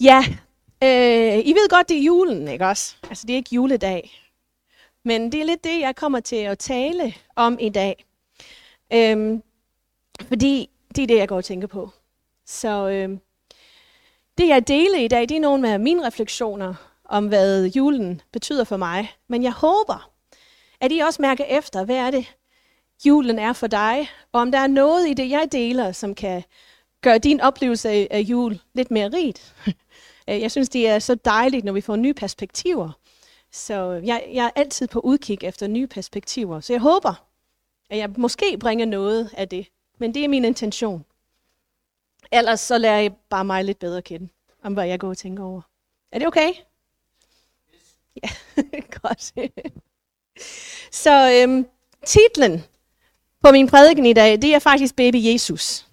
Ja, øh, I ved godt, det er julen, ikke også? Altså, det er ikke juledag. Men det er lidt det, jeg kommer til at tale om i dag. Øhm, fordi det er det, jeg går og tænker på. Så øhm, det, jeg deler i dag, det er nogle af mine refleksioner om, hvad julen betyder for mig. Men jeg håber, at I også mærker efter, hvad er det, julen er for dig, og om der er noget i det, jeg deler, som kan gøre din oplevelse af, af jul lidt mere rigt. Øh, jeg synes, det er så dejligt, når vi får nye perspektiver. Så øh, jeg, jeg er altid på udkig efter nye perspektiver. Så jeg håber, at jeg måske bringer noget af det. Men det er min intention. Ellers så lærer jeg bare mig lidt bedre at kende, om hvad jeg går og tænker over. Er det okay? Ja, godt. så øhm, titlen på min prædiken i dag, det er faktisk Baby Jesus.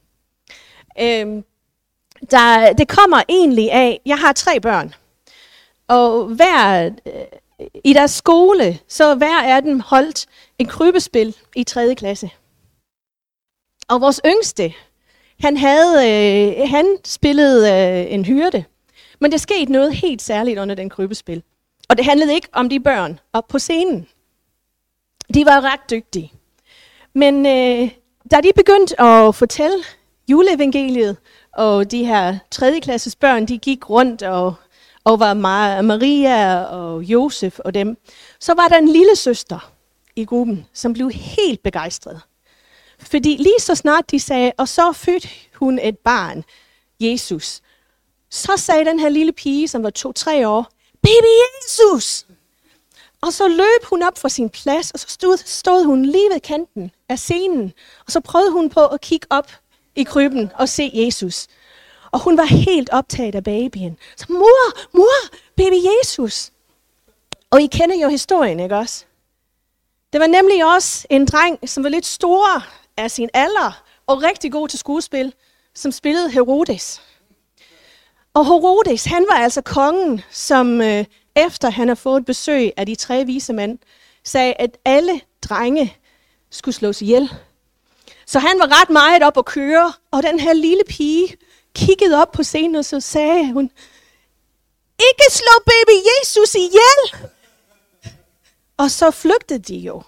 Øhm, der, det kommer egentlig af, jeg har tre børn, og hver, øh, i deres skole, så hver af dem holdt en krybespil i 3. klasse. Og vores yngste, han, havde, øh, han spillede øh, en hyrde, men der skete noget helt særligt under den krybespil. Og det handlede ikke om de børn op på scenen. De var ret dygtige. Men øh, da de begyndte at fortælle juleevangeliet, og de her tredjeklasses børn, de gik rundt og, og var Maria og Josef og dem. Så var der en lille søster i gruppen, som blev helt begejstret. Fordi lige så snart de sagde, og så fødte hun et barn, Jesus, så sagde den her lille pige, som var to-tre år, Baby Jesus! Og så løb hun op fra sin plads, og så stod, stod hun lige ved kanten af scenen, og så prøvede hun på at kigge op i krybben og se Jesus. Og hun var helt optaget af babyen. Så mor, mor, baby Jesus. Og I kender jo historien, ikke også? Det var nemlig også en dreng, som var lidt stor af sin alder, og rigtig god til skuespil, som spillede Herodes. Og Herodes, han var altså kongen, som øh, efter han har fået besøg af de tre vise mænd, sagde, at alle drenge skulle slås ihjel så han var ret meget op at køre, og den her lille pige kiggede op på scenen, og så sagde hun, ikke slå baby Jesus ihjel! Og så flygtede de jo.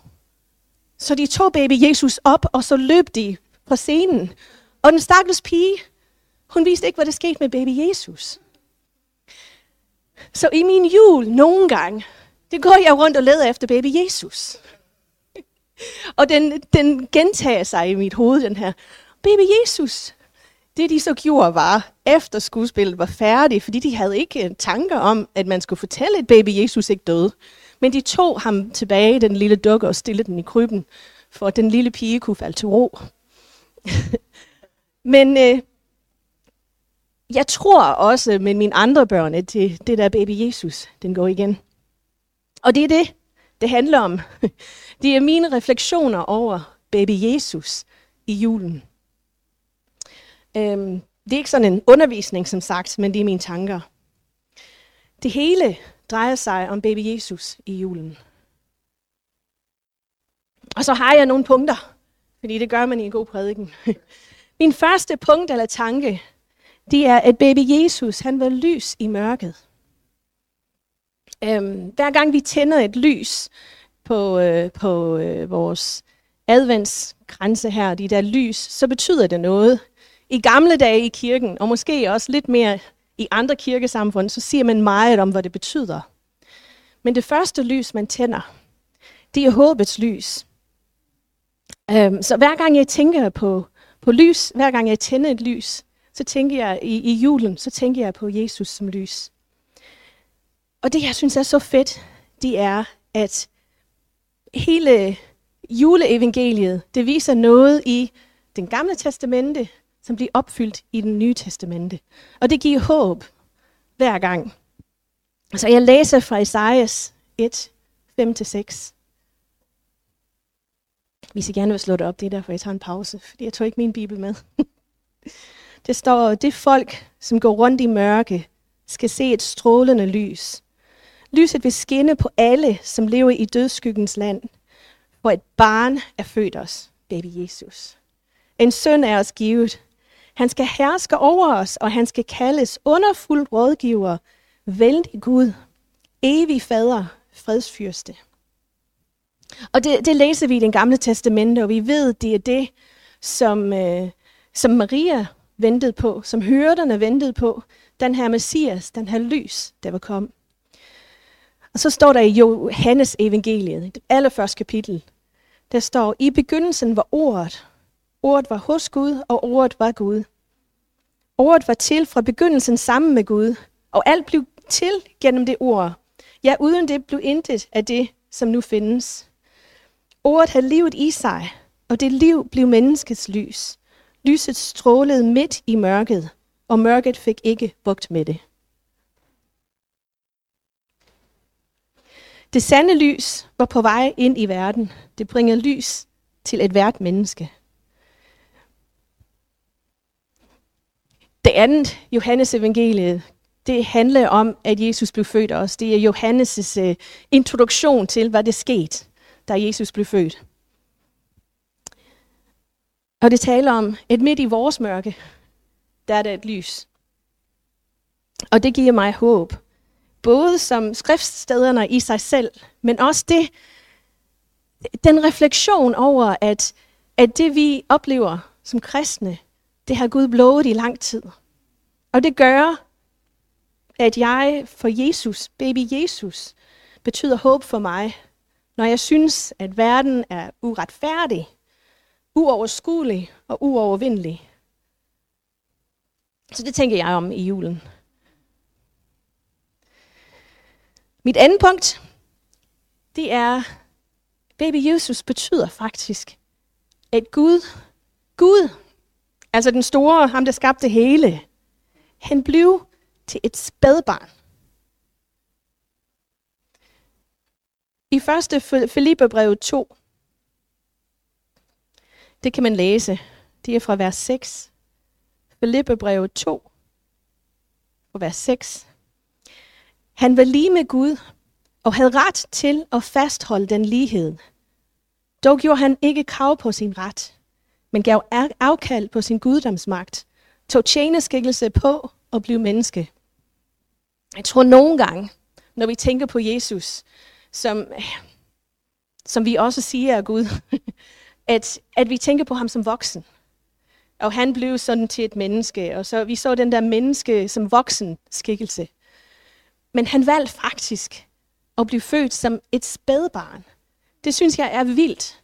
Så de tog baby Jesus op, og så løb de fra scenen. Og den stakkels pige, hun vidste ikke, hvad der skete med baby Jesus. Så i min jul nogle gange, det går jeg rundt og leder efter baby Jesus. Og den, den gentager sig i mit hoved, den her. Baby Jesus. Det de så gjorde var, efter skuespillet var færdigt, fordi de havde ikke øh, tanker om, at man skulle fortælle, at baby Jesus ikke døde. Men de tog ham tilbage, den lille dukke, og stillede den i krybben, for at den lille pige kunne falde til ro. Men øh, jeg tror også med mine andre børn, at det, det der baby Jesus, den går igen. Og det er det, det handler om. Det er mine refleksioner over baby Jesus i julen. Øhm, det er ikke sådan en undervisning, som sagt, men det er mine tanker. Det hele drejer sig om baby Jesus i julen. Og så har jeg nogle punkter, fordi det gør man i en god prædiken. Min første punkt eller tanke, det er, at baby Jesus, han var lys i mørket. Øhm, hver gang vi tænder et lys på, øh, på øh, vores adventsgrænse her, de der lys, så betyder det noget. I gamle dage i kirken, og måske også lidt mere i andre kirkesamfund, så siger man meget om, hvad det betyder. Men det første lys, man tænder, det er håbets lys. Øhm, så hver gang jeg tænker på, på lys, hver gang jeg tænder et lys, så tænker jeg i, i julen, så tænker jeg på Jesus som lys. Og det, jeg synes er så fedt, det er, at hele juleevangeliet, det viser noget i den gamle testamente, som bliver opfyldt i den nye testamente. Og det giver håb hver gang. Så jeg læser fra Esajas 1, 5-6. Hvis I gerne vil slå det op, det er derfor, jeg tager en pause, fordi jeg tog ikke min bibel med. det står, det folk, som går rundt i mørke, skal se et strålende lys. Lyset vil skinne på alle, som lever i dødskyggens land, hvor et barn er født os, baby Jesus. En søn er os givet. Han skal herske over os, og han skal kaldes underfuld rådgiver, vældig Gud, evig fader, fredsfyrste. Og det, det læser vi i den gamle testamente, og vi ved, det er det, som, øh, som Maria ventede på, som hyrderne ventede på, den her Messias, den her lys, der var kom. Og så står der i Johannes evangeliet, det allerførste kapitel, der står, i begyndelsen var ordet. Ordet var hos Gud, og ordet var Gud. Ordet var til fra begyndelsen sammen med Gud, og alt blev til gennem det ord. Ja, uden det blev intet af det, som nu findes. Ordet havde livet i sig, og det liv blev menneskets lys. Lyset strålede midt i mørket, og mørket fik ikke bugt med det. Det sande lys var på vej ind i verden. Det bringer lys til et hvert menneske. Det andet, Johannes evangeliet, det handler om, at Jesus blev født også. Det er Johannes' uh, introduktion til, hvad det skete, da Jesus blev født. Og det taler om, at midt i vores mørke, der er der et lys. Og det giver mig håb. Både som skriftstederne i sig selv, men også det, den refleksion over, at, at det vi oplever som kristne, det har Gud lovet i lang tid. Og det gør, at jeg for Jesus, baby Jesus, betyder håb for mig, når jeg synes, at verden er uretfærdig, uoverskuelig og uovervindelig. Så det tænker jeg om i julen. Mit andet punkt, det er, baby Jesus betyder faktisk, at Gud, Gud, altså den store, ham der skabte hele, han blev til et spædbarn. I 1. Filipperbrev 2, det kan man læse. Det er fra vers 6. Filipperbrev 2, fra vers 6. Han var lige med Gud og havde ret til at fastholde den lighed. Dog gjorde han ikke krav på sin ret, men gav afkald på sin guddomsmagt, tog tjeneskikkelse på og blev menneske. Jeg tror nogle gange, når vi tænker på Jesus, som, som vi også siger er Gud, at, at vi tænker på ham som voksen. Og han blev sådan til et menneske, og så vi så den der menneske som voksen skikkelse. Men han valgte faktisk at blive født som et spædbarn. Det synes jeg er vildt.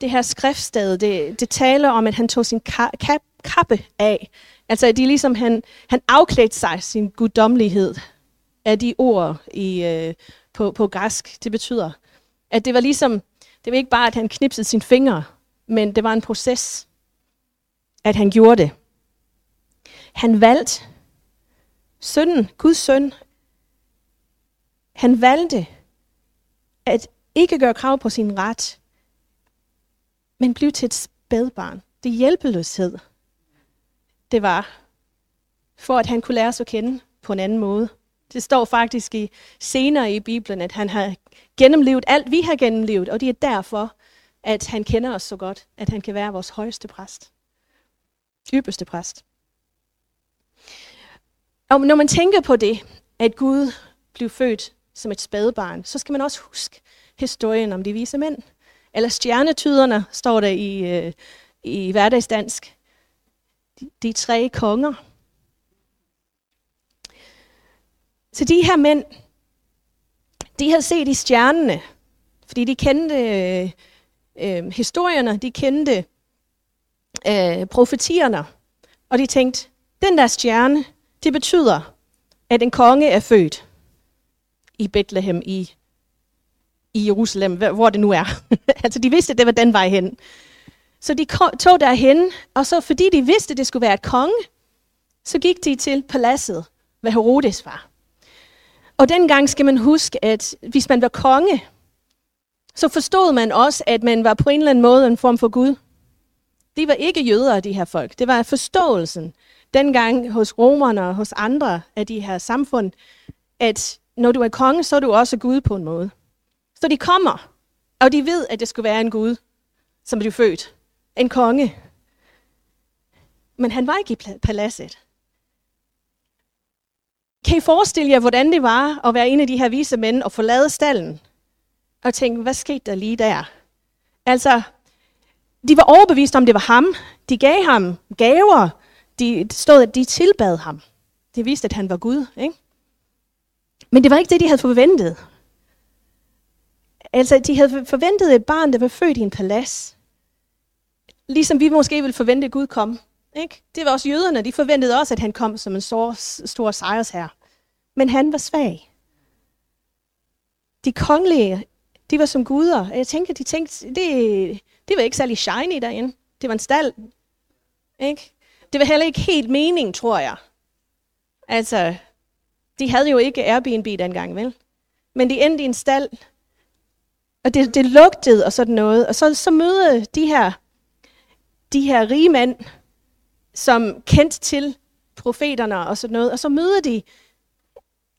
Det her skriftsted, det, det taler om, at han tog sin ka- ka- kappe af. Altså, det er ligesom, han, han afklædte sig sin guddommelighed af de ord i, øh, på, på græsk. Det betyder, at det var ligesom, det var ikke bare, at han knipsede sine fingre, men det var en proces, at han gjorde det. Han valgte sønnen, Guds søn, han valgte at ikke gøre krav på sin ret, men blive til et spædbarn. Det hjælpeløshed, det var, for at han kunne lære sig at kende på en anden måde. Det står faktisk i, senere i Bibelen, at han har gennemlevet alt, vi har gennemlevet, og det er derfor, at han kender os så godt, at han kan være vores højeste præst. Ypperste præst. Og når man tænker på det, at Gud blev født som et spædebarn, så skal man også huske historien om de vise mænd. Eller stjernetyderne, står der i, øh, i hverdagsdansk. De, de tre konger. Så de her mænd, de havde set i stjernene, fordi de kendte øh, øh, historierne, de kendte øh, profetierne. Og de tænkte, den der stjerne, det betyder, at en konge er født i Bethlehem i, i Jerusalem, hvor det nu er. altså de vidste, at det var den vej hen. Så de tog derhen, og så fordi de vidste, at det skulle være et konge, så gik de til paladset, hvad Herodes var. Og dengang skal man huske, at hvis man var konge, så forstod man også, at man var på en eller anden måde en form for Gud. De var ikke jøder, de her folk. Det var forståelsen dengang hos romerne og hos andre af de her samfund, at når du er konge, så er du også Gud på en måde. Så de kommer, og de ved, at det skulle være en Gud, som blev født. En konge. Men han var ikke i paladset. Kan I forestille jer, hvordan det var at være en af de her vise mænd og forlade stallen? Og tænke, hvad skete der lige der? Altså, de var overbevist om, det var ham. De gav ham gaver. De stod, at de tilbad ham. Det viste, at han var Gud. Ikke? Men det var ikke det, de havde forventet. Altså, de havde forventet et barn, der var født i en palads. Ligesom vi måske ville forvente, at Gud kom. Ikke? Det var også jøderne, de forventede også, at han kom som en stor, stor sejrsherre. Men han var svag. De kongelige, de var som guder. Jeg tænker, de tænkte, det, det var ikke særlig shiny derinde. Det var en stald. Ikke? Det var heller ikke helt mening, tror jeg. Altså, de havde jo ikke Airbnb dengang, vel? Men de endte i en stald, og det, det lugtede og sådan noget. Og så, så mødte de her, de her rige mænd, som kendte til profeterne og sådan noget, og så møder de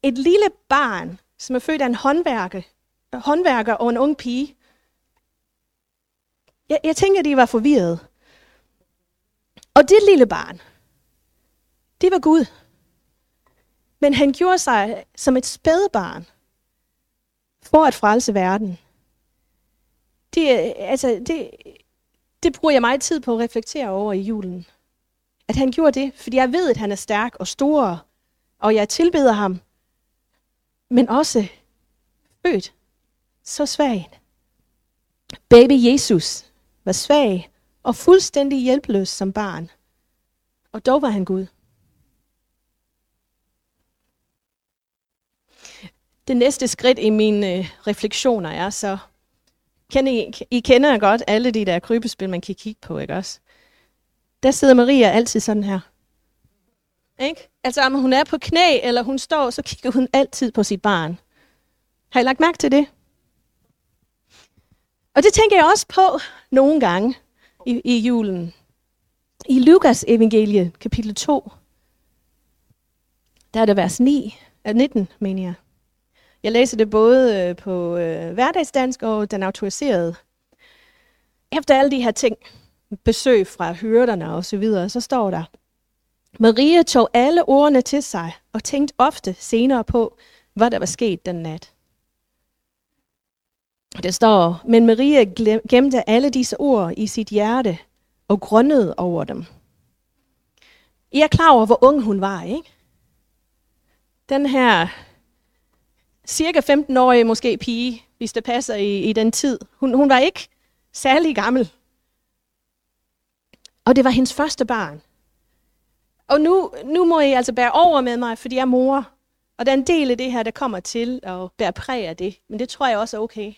et lille barn, som er født af en håndværker, håndværker og en ung pige. Jeg, jeg tænker, de var forvirrede. Og det lille barn, det var Gud. Men han gjorde sig som et spædbarn for at frelse verden. Det, altså, det, det bruger jeg meget tid på at reflektere over i julen. At han gjorde det, fordi jeg ved, at han er stærk og stor, og jeg tilbeder ham. Men også født så svag. Baby Jesus var svag og fuldstændig hjælpeløs som barn. Og dog var han Gud. Det næste skridt i mine øh, refleksioner er så, kender I, I kender godt alle de der krybespil, man kan kigge på, ikke også? Der sidder Maria altid sådan her. Ikke? Altså om hun er på knæ, eller hun står, så kigger hun altid på sit barn. Har I lagt mærke til det? Og det tænker jeg også på nogle gange i, i julen. I Lukas evangelie, kapitel 2, der er det vers 9, 19, øh, mener jeg. Jeg læser det både øh, på øh, hverdagsdansk og den autoriserede. Efter alle de her ting, besøg fra hyrderne og så videre, så står der, Maria tog alle ordene til sig og tænkte ofte senere på, hvad der var sket den nat. Det står, men Maria gemte alle disse ord i sit hjerte og grønnede over dem. I er klar over, hvor ung hun var, ikke? Den her cirka 15-årig måske pige, hvis det passer i, i den tid. Hun, hun var ikke særlig gammel. Og det var hendes første barn. Og nu, nu må I altså bære over med mig, fordi jeg er mor. Og der er en del af det her, der kommer til at bære præg af det. Men det tror jeg også er okay.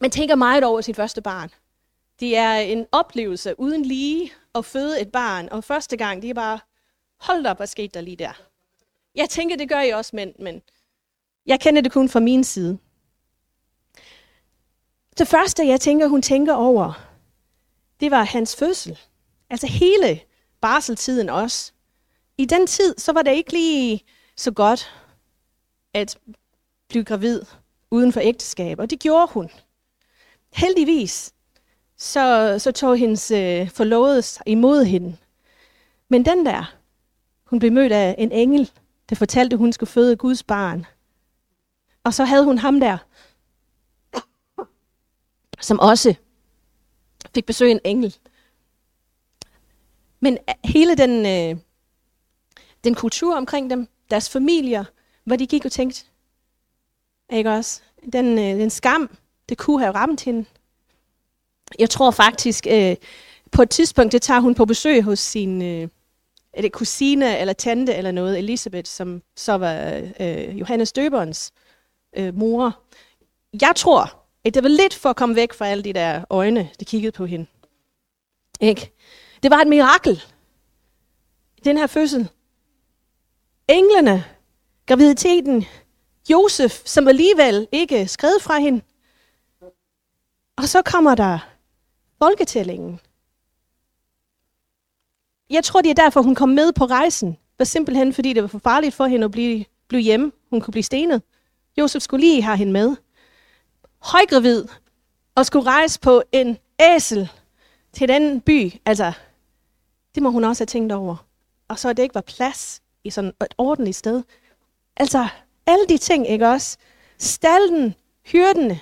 Man tænker meget over sit første barn. Det er en oplevelse uden lige at føde et barn. Og første gang, det er bare, hold op, hvad skete der lige der? Jeg tænker, det gør I også, men, men jeg kender det kun fra min side. Det første, jeg tænker, hun tænker over, det var hans fødsel. Altså hele barseltiden også. I den tid, så var det ikke lige så godt at blive gravid uden for ægteskab, og det gjorde hun. Heldigvis, så, så tog hendes øh, forlovede imod hende. Men den der, hun blev mødt af en engel, der fortalte, at hun skulle føde Guds barn. Og så havde hun ham der, som også fik besøg af en engel. Men øh, hele den, øh, den kultur omkring dem, deres familier, hvor de gik og tænkte, ikke også? Den, øh, den skam, det kunne have ramt hende. Jeg tror faktisk, øh, på et tidspunkt, det tager hun på besøg hos sin øh, er det kusine eller tante eller noget, Elisabeth, som så var øh, Johannes Døberens øh, mor. Jeg tror, at det var lidt for at komme væk fra alle de der øjne, der kiggede på hende. Ikke? Det var et mirakel. Den her fødsel. Englene, graviditeten, Josef, som alligevel ikke skred fra hende. Og så kommer der folketællingen. Jeg tror, det er derfor, hun kom med på rejsen. Det var simpelthen, fordi det var for farligt for hende at blive, blive hjemme. Hun kunne blive stenet. Josef skulle lige have hende med. Højgravid og skulle rejse på en æsel til den by. Altså, det må hun også have tænkt over. Og så at det ikke var plads i sådan et ordentligt sted. Altså, alle de ting, ikke også? Stalden, hyrdene,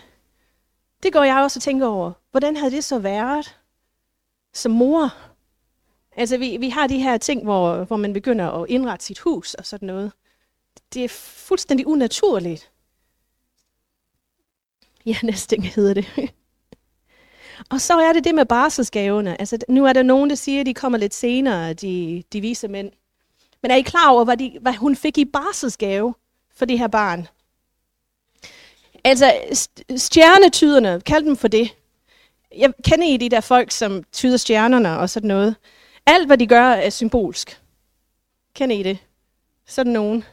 det går jeg også og tænker over. Hvordan havde det så været som mor? Altså, vi, vi har de her ting, hvor, hvor man begynder at indrette sit hus og sådan noget. Det er fuldstændig unaturligt. Ja, næsten hedder det. og så er det det med barselsgaverne. Altså, nu er der nogen, der siger, at de kommer lidt senere, de, de vise mænd. Men er I klar over, hvad, de, hvad hun fik i barselsgave for det her barn? Altså, stjernetyderne, kald dem for det. Jeg kender I de der folk, som tyder stjernerne og sådan noget. Alt, hvad de gør, er symbolsk. Kender I det? Sådan nogen.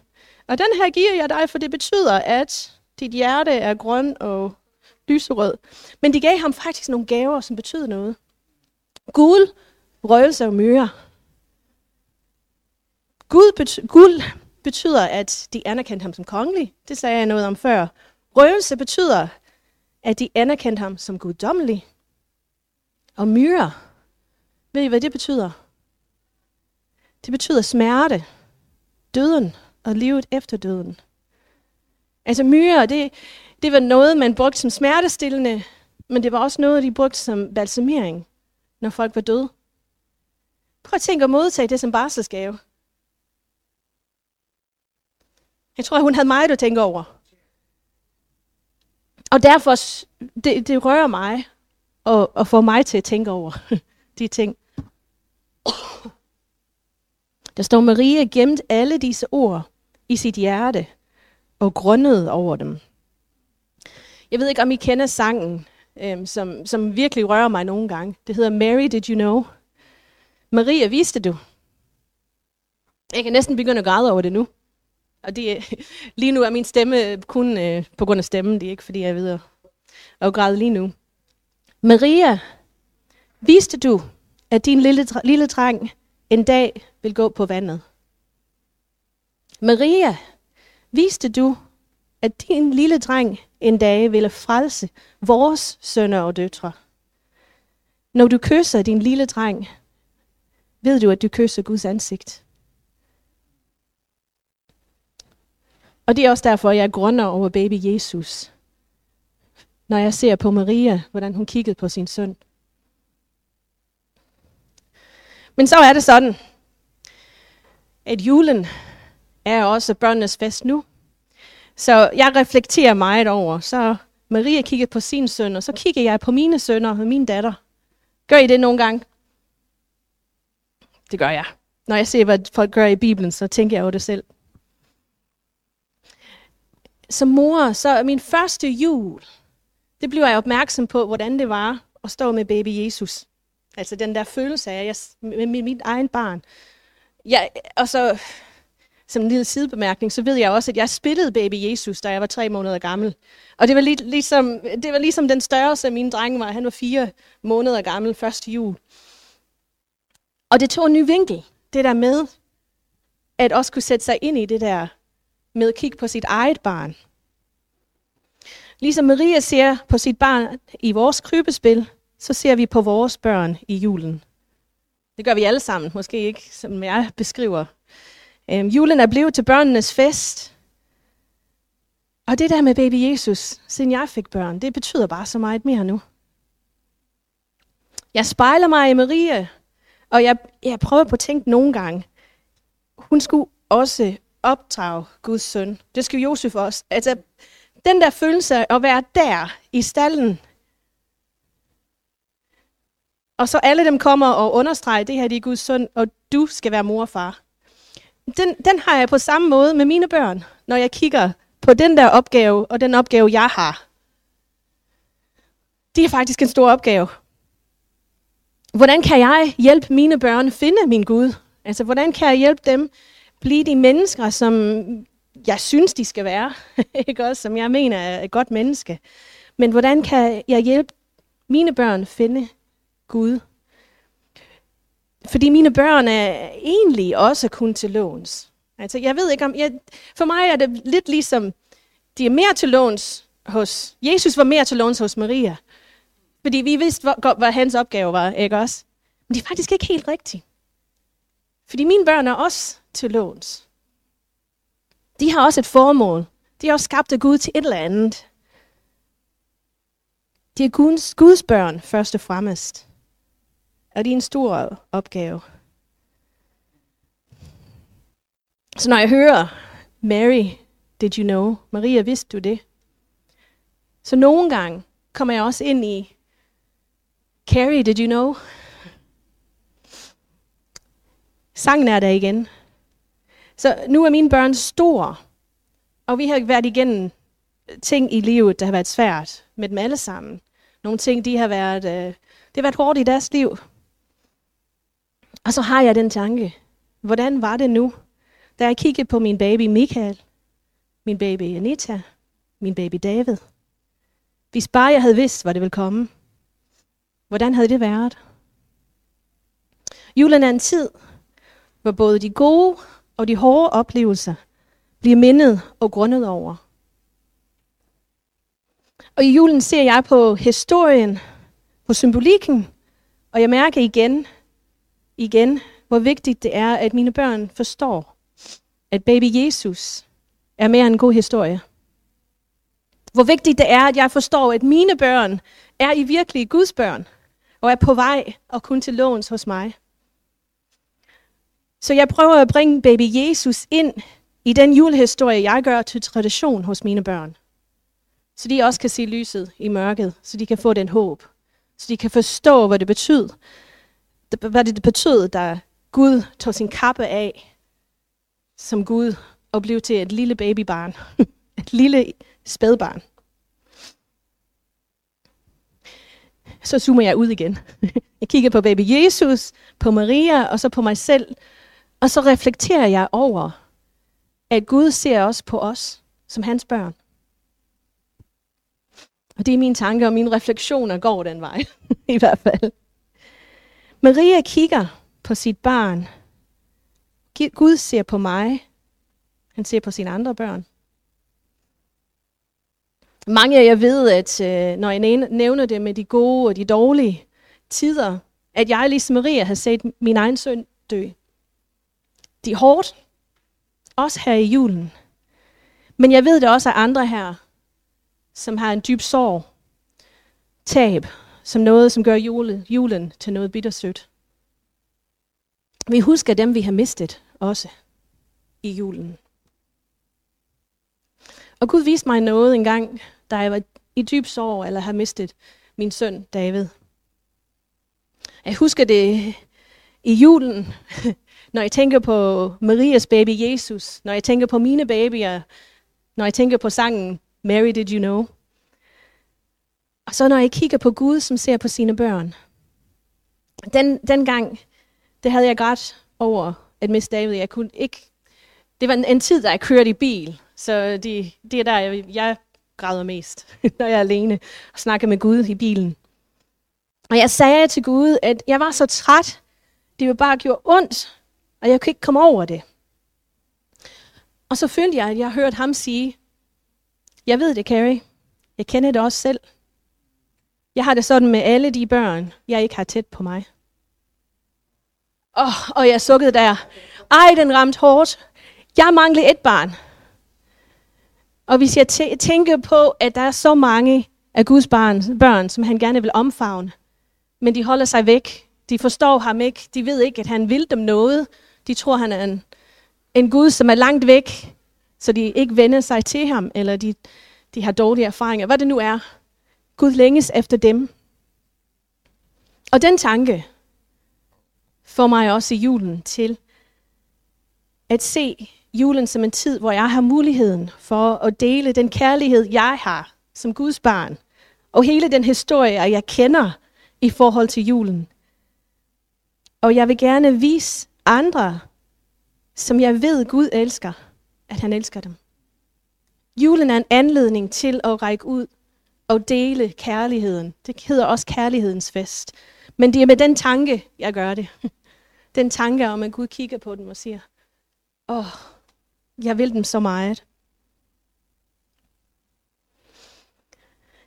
Og den her giver jeg dig, for det betyder, at dit hjerte er grøn og lyserød. Men de gav ham faktisk nogle gaver, som betød noget. Guld, røgelse og myre. Gud, bet- guld betyder, at de anerkendte ham som kongelig. Det sagde jeg noget om før. Røgelse betyder, at de anerkendte ham som guddommelig. Og myre, ved I, hvad det betyder? Det betyder smerte, døden og livet efter døden. Altså myre, det, det var noget, man brugte som smertestillende, men det var også noget, de brugte som balsamering, når folk var døde. Prøv at tænke at modtage det som barselsgave. Jeg tror, hun havde meget at tænke over. Og derfor, det, det rører mig, og, og får mig til at tænke over de ting. Der står, Maria gemt alle disse ord i sit hjerte og grundede over dem. Jeg ved ikke, om I kender sangen, øhm, som, som virkelig rører mig nogle gange. Det hedder Mary, Did You Know? Maria, vidste du? Jeg kan næsten begynde at græde over det nu. Og det, lige nu er min stemme kun øh, på grund af stemmen. Det er ikke, fordi jeg er ved at, at græde lige nu. Maria, vidste du, at din lille, lille dreng en dag vil gå på vandet. Maria, vidste du, at din lille dreng en dag ville frelse vores sønner og døtre? Når du kysser din lille dreng, ved du, at du kysser Guds ansigt. Og det er også derfor, jeg grunder over baby Jesus. Når jeg ser på Maria, hvordan hun kiggede på sin søn. Men så er det sådan, at julen er også børnenes fest nu. Så jeg reflekterer meget over, så Maria kigger på sin søn, og så kigger jeg på mine sønner og min datter. Gør I det nogle gange? Det gør jeg. Når jeg ser, hvad folk gør i Bibelen, så tænker jeg over det selv. Som mor, så min første jul, det bliver jeg opmærksom på, hvordan det var at stå med baby Jesus. Altså den der følelse af, at jeg, med mit, mit egen barn. Jeg, og så, som en lille sidebemærkning, så ved jeg også, at jeg spillede baby Jesus, da jeg var tre måneder gammel. Og det var, lig, ligesom, det var ligesom den størrelse, min dreng var. Han var fire måneder gammel første jul. Og det tog en ny vinkel, det der med, at også kunne sætte sig ind i det der med at kigge på sit eget barn. Ligesom Maria ser på sit barn i vores krybespil, så ser vi på vores børn i julen. Det gør vi alle sammen, måske ikke som jeg beskriver. Øhm, julen er blevet til børnenes fest. Og det der med baby Jesus, siden jeg fik børn, det betyder bare så meget mere nu. Jeg spejler mig i Maria, og jeg, jeg prøver på at tænke nogle gange, hun skulle også opdrage Guds søn. Det skulle Josef også. Altså, den der følelse af at være der i stallen Og så alle dem kommer og understreger, det her det er Guds søn, og du skal være mor og far. Den, den har jeg på samme måde med mine børn, når jeg kigger på den der opgave, og den opgave, jeg har. Det er faktisk en stor opgave. Hvordan kan jeg hjælpe mine børn finde min Gud? Altså, hvordan kan jeg hjælpe dem blive de mennesker, som jeg synes, de skal være? ikke også, som jeg mener er et godt menneske. Men hvordan kan jeg hjælpe mine børn finde Gud? Fordi mine børn er egentlig også kun til låns. Altså, jeg ved ikke om... Jeg, for mig er det lidt ligesom, de er mere til låns hos... Jesus var mere til låns hos Maria. Fordi vi vidste, hvor, hvad hans opgave var, ikke også? Men det er faktisk ikke helt rigtigt. Fordi mine børn er også til låns. De har også et formål. De er også skabt af Gud til et eller andet. De er Guds, Guds børn først og fremmest. Og det er en stor opgave. Så når jeg hører Mary, did you know? Maria, vidste du det? Så nogle gange kommer jeg også ind i, Carrie, did you know? Sangen er der igen. Så nu er mine børn store, og vi har været igennem ting i livet, der har været svært med dem alle sammen. Nogle ting, de har været, øh, det har været hårdt i deres liv. Og så har jeg den tanke, hvordan var det nu, da jeg kiggede på min baby Michael, min baby Anita, min baby David. Hvis bare jeg havde vidst, hvor det ville komme, hvordan havde det været? Julen er en tid, hvor både de gode og de hårde oplevelser bliver mindet og grundet over. Og i julen ser jeg på historien, på symbolikken, og jeg mærker igen, igen, hvor vigtigt det er, at mine børn forstår, at baby Jesus er mere end en god historie. Hvor vigtigt det er, at jeg forstår, at mine børn er i virkelig Guds børn, og er på vej og kun til låns hos mig. Så jeg prøver at bringe baby Jesus ind i den julehistorie, jeg gør til tradition hos mine børn. Så de også kan se lyset i mørket, så de kan få den håb. Så de kan forstå, hvad det betyder. Hvad det betød, da Gud tog sin kappe af som Gud og blev til et lille babybarn. et lille spædbarn. Så zoomer jeg ud igen. jeg kigger på baby Jesus, på Maria og så på mig selv. Og så reflekterer jeg over, at Gud ser også på os som hans børn. Og det er mine tanker og mine refleksioner går den vej, i hvert fald. Maria kigger på sit barn. Gud ser på mig. Han ser på sine andre børn. Mange af jer ved, at øh, når jeg nævner det med de gode og de dårlige tider, at jeg ligesom Maria har set min egen søn dø. De er hårdt, også her i julen. Men jeg ved det også af andre her, som har en dyb sorg, tab, som noget, som gør jule, julen til noget bittersødt. Vi husker dem, vi har mistet også i julen. Og Gud viste mig noget engang, da jeg var i dyb sorg, eller har mistet min søn David. Jeg husker det i julen, når jeg tænker på Marias baby Jesus, når jeg tænker på mine babyer, når jeg tænker på sangen Mary Did You Know. Og så når jeg kigger på Gud, som ser på sine børn. Den, den gang, det havde jeg godt over at miste David. Jeg kunne ikke, det var en, en tid, der jeg kørte i bil, så det, det er der, jeg, jeg græder mest, når jeg er alene og snakker med Gud i bilen. Og jeg sagde til Gud, at jeg var så træt, det var bare gjort ondt, og jeg kunne ikke komme over det. Og så følte jeg, at jeg hørte ham sige, jeg ved det, Carrie. Jeg kender det også selv. Jeg har det sådan med alle de børn, jeg ikke har tæt på mig. Oh, og jeg sukkede der. Ej, den ramte hårdt. Jeg manglede et barn. Og hvis jeg tænker på, at der er så mange af Guds barn, børn, som han gerne vil omfavne, men de holder sig væk. De forstår ham ikke. De ved ikke, at han vil dem noget. De tror, han er en, en Gud, som er langt væk, så de ikke vender sig til ham, eller de, de har dårlige erfaringer. Hvad det nu er. Gud længes efter dem. Og den tanke får mig også i julen til at se julen som en tid, hvor jeg har muligheden for at dele den kærlighed, jeg har som Guds barn, og hele den historie, jeg kender i forhold til julen. Og jeg vil gerne vise andre, som jeg ved Gud elsker, at han elsker dem. Julen er en anledning til at række ud og dele kærligheden. Det hedder også kærlighedens fest. Men det er med den tanke, jeg gør det. Den tanke om, at Gud kigger på dem og siger, åh, oh, jeg vil dem så meget.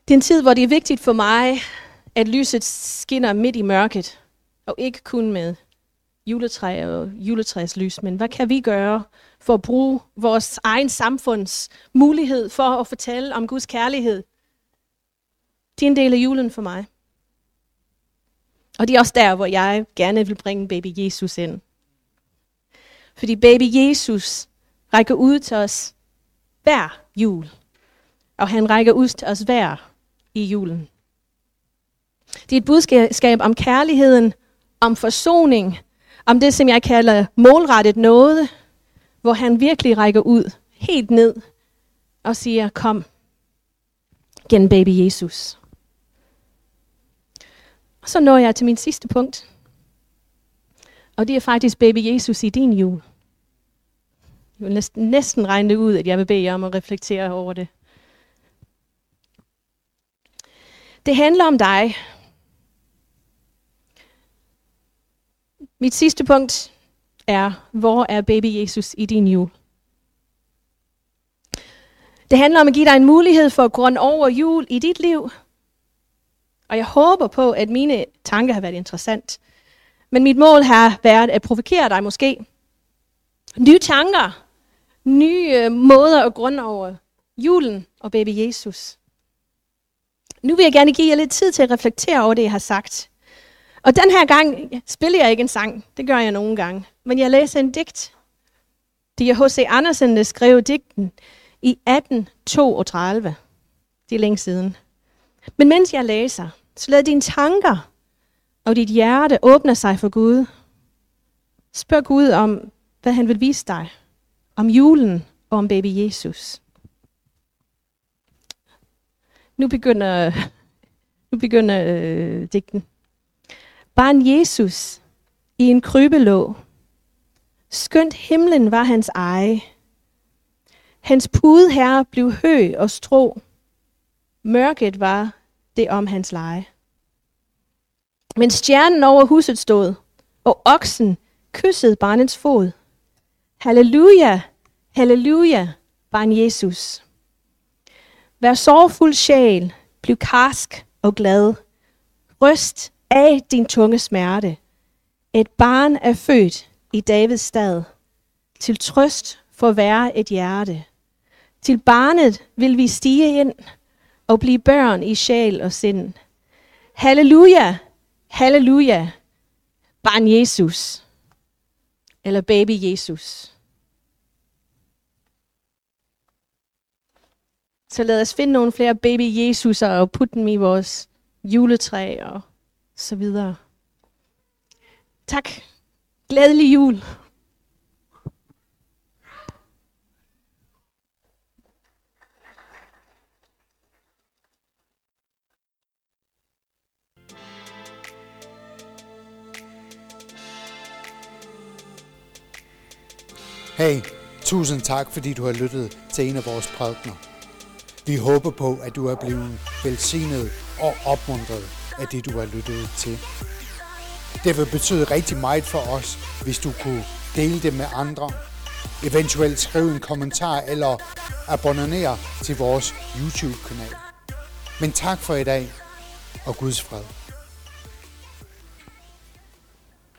Det er en tid, hvor det er vigtigt for mig, at lyset skinner midt i mørket, og ikke kun med juletræ og juletræslys, men hvad kan vi gøre for at bruge vores egen samfunds mulighed for at fortælle om Guds kærlighed? De er en del af julen for mig. Og det er også der, hvor jeg gerne vil bringe baby Jesus ind. Fordi baby Jesus rækker ud til os hver jul. Og han rækker ud til os hver i julen. Det er et budskab om kærligheden, om forsoning, om det, som jeg kalder målrettet noget, hvor han virkelig rækker ud helt ned og siger, kom, gennem baby Jesus. Og så når jeg til min sidste punkt. Og det er faktisk baby Jesus i din jul. Jeg vil næsten, næsten regne det ud, at jeg vil bede jer om at reflektere over det. Det handler om dig. Mit sidste punkt er, hvor er baby Jesus i din jul? Det handler om at give dig en mulighed for at grunde over jul i dit liv. Og jeg håber på, at mine tanker har været interessant. Men mit mål har været at provokere dig måske. Nye tanker, nye øh, måder at grunde over julen og baby Jesus. Nu vil jeg gerne give jer lidt tid til at reflektere over det, jeg har sagt. Og den her gang spiller jeg ikke en sang. Det gør jeg nogle gange. Men jeg læser en digt. Det er H.C. Andersen, der skrev digten i 1832. Det er længe siden. Men mens jeg læser, så lad dine tanker og dit hjerte åbne sig for Gud. Spørg Gud om, hvad han vil vise dig. Om julen og om baby Jesus. Nu begynder, nu begynder øh, digten. Barn Jesus i en krybelå. Skønt himlen var hans eje. Hans pude herre blev hø og strå. Mørket var det om hans leje. Men stjernen over huset stod, og oksen kyssede barnets fod. Halleluja, halleluja, barn Jesus. Vær sorgfuld sjæl, bliv karsk og glad. Røst af din tunge smerte. Et barn er født i Davids stad. Til trøst for være et hjerte. Til barnet vil vi stige ind og blive børn i sjæl og sind. Halleluja, halleluja, barn Jesus. Eller baby Jesus. Så lad os finde nogle flere baby Jesuser og putte dem i vores juletræ og så videre. Tak. Glædelig jul. Hey, tusind tak, fordi du har lyttet til en af vores prædikner. Vi håber på, at du er blevet velsignet og opmuntret af det, du har lyttet til. Det vil betyde rigtig meget for os, hvis du kunne dele det med andre. Eventuelt skrive en kommentar eller abonnere til vores YouTube-kanal. Men tak for i dag, og Guds fred.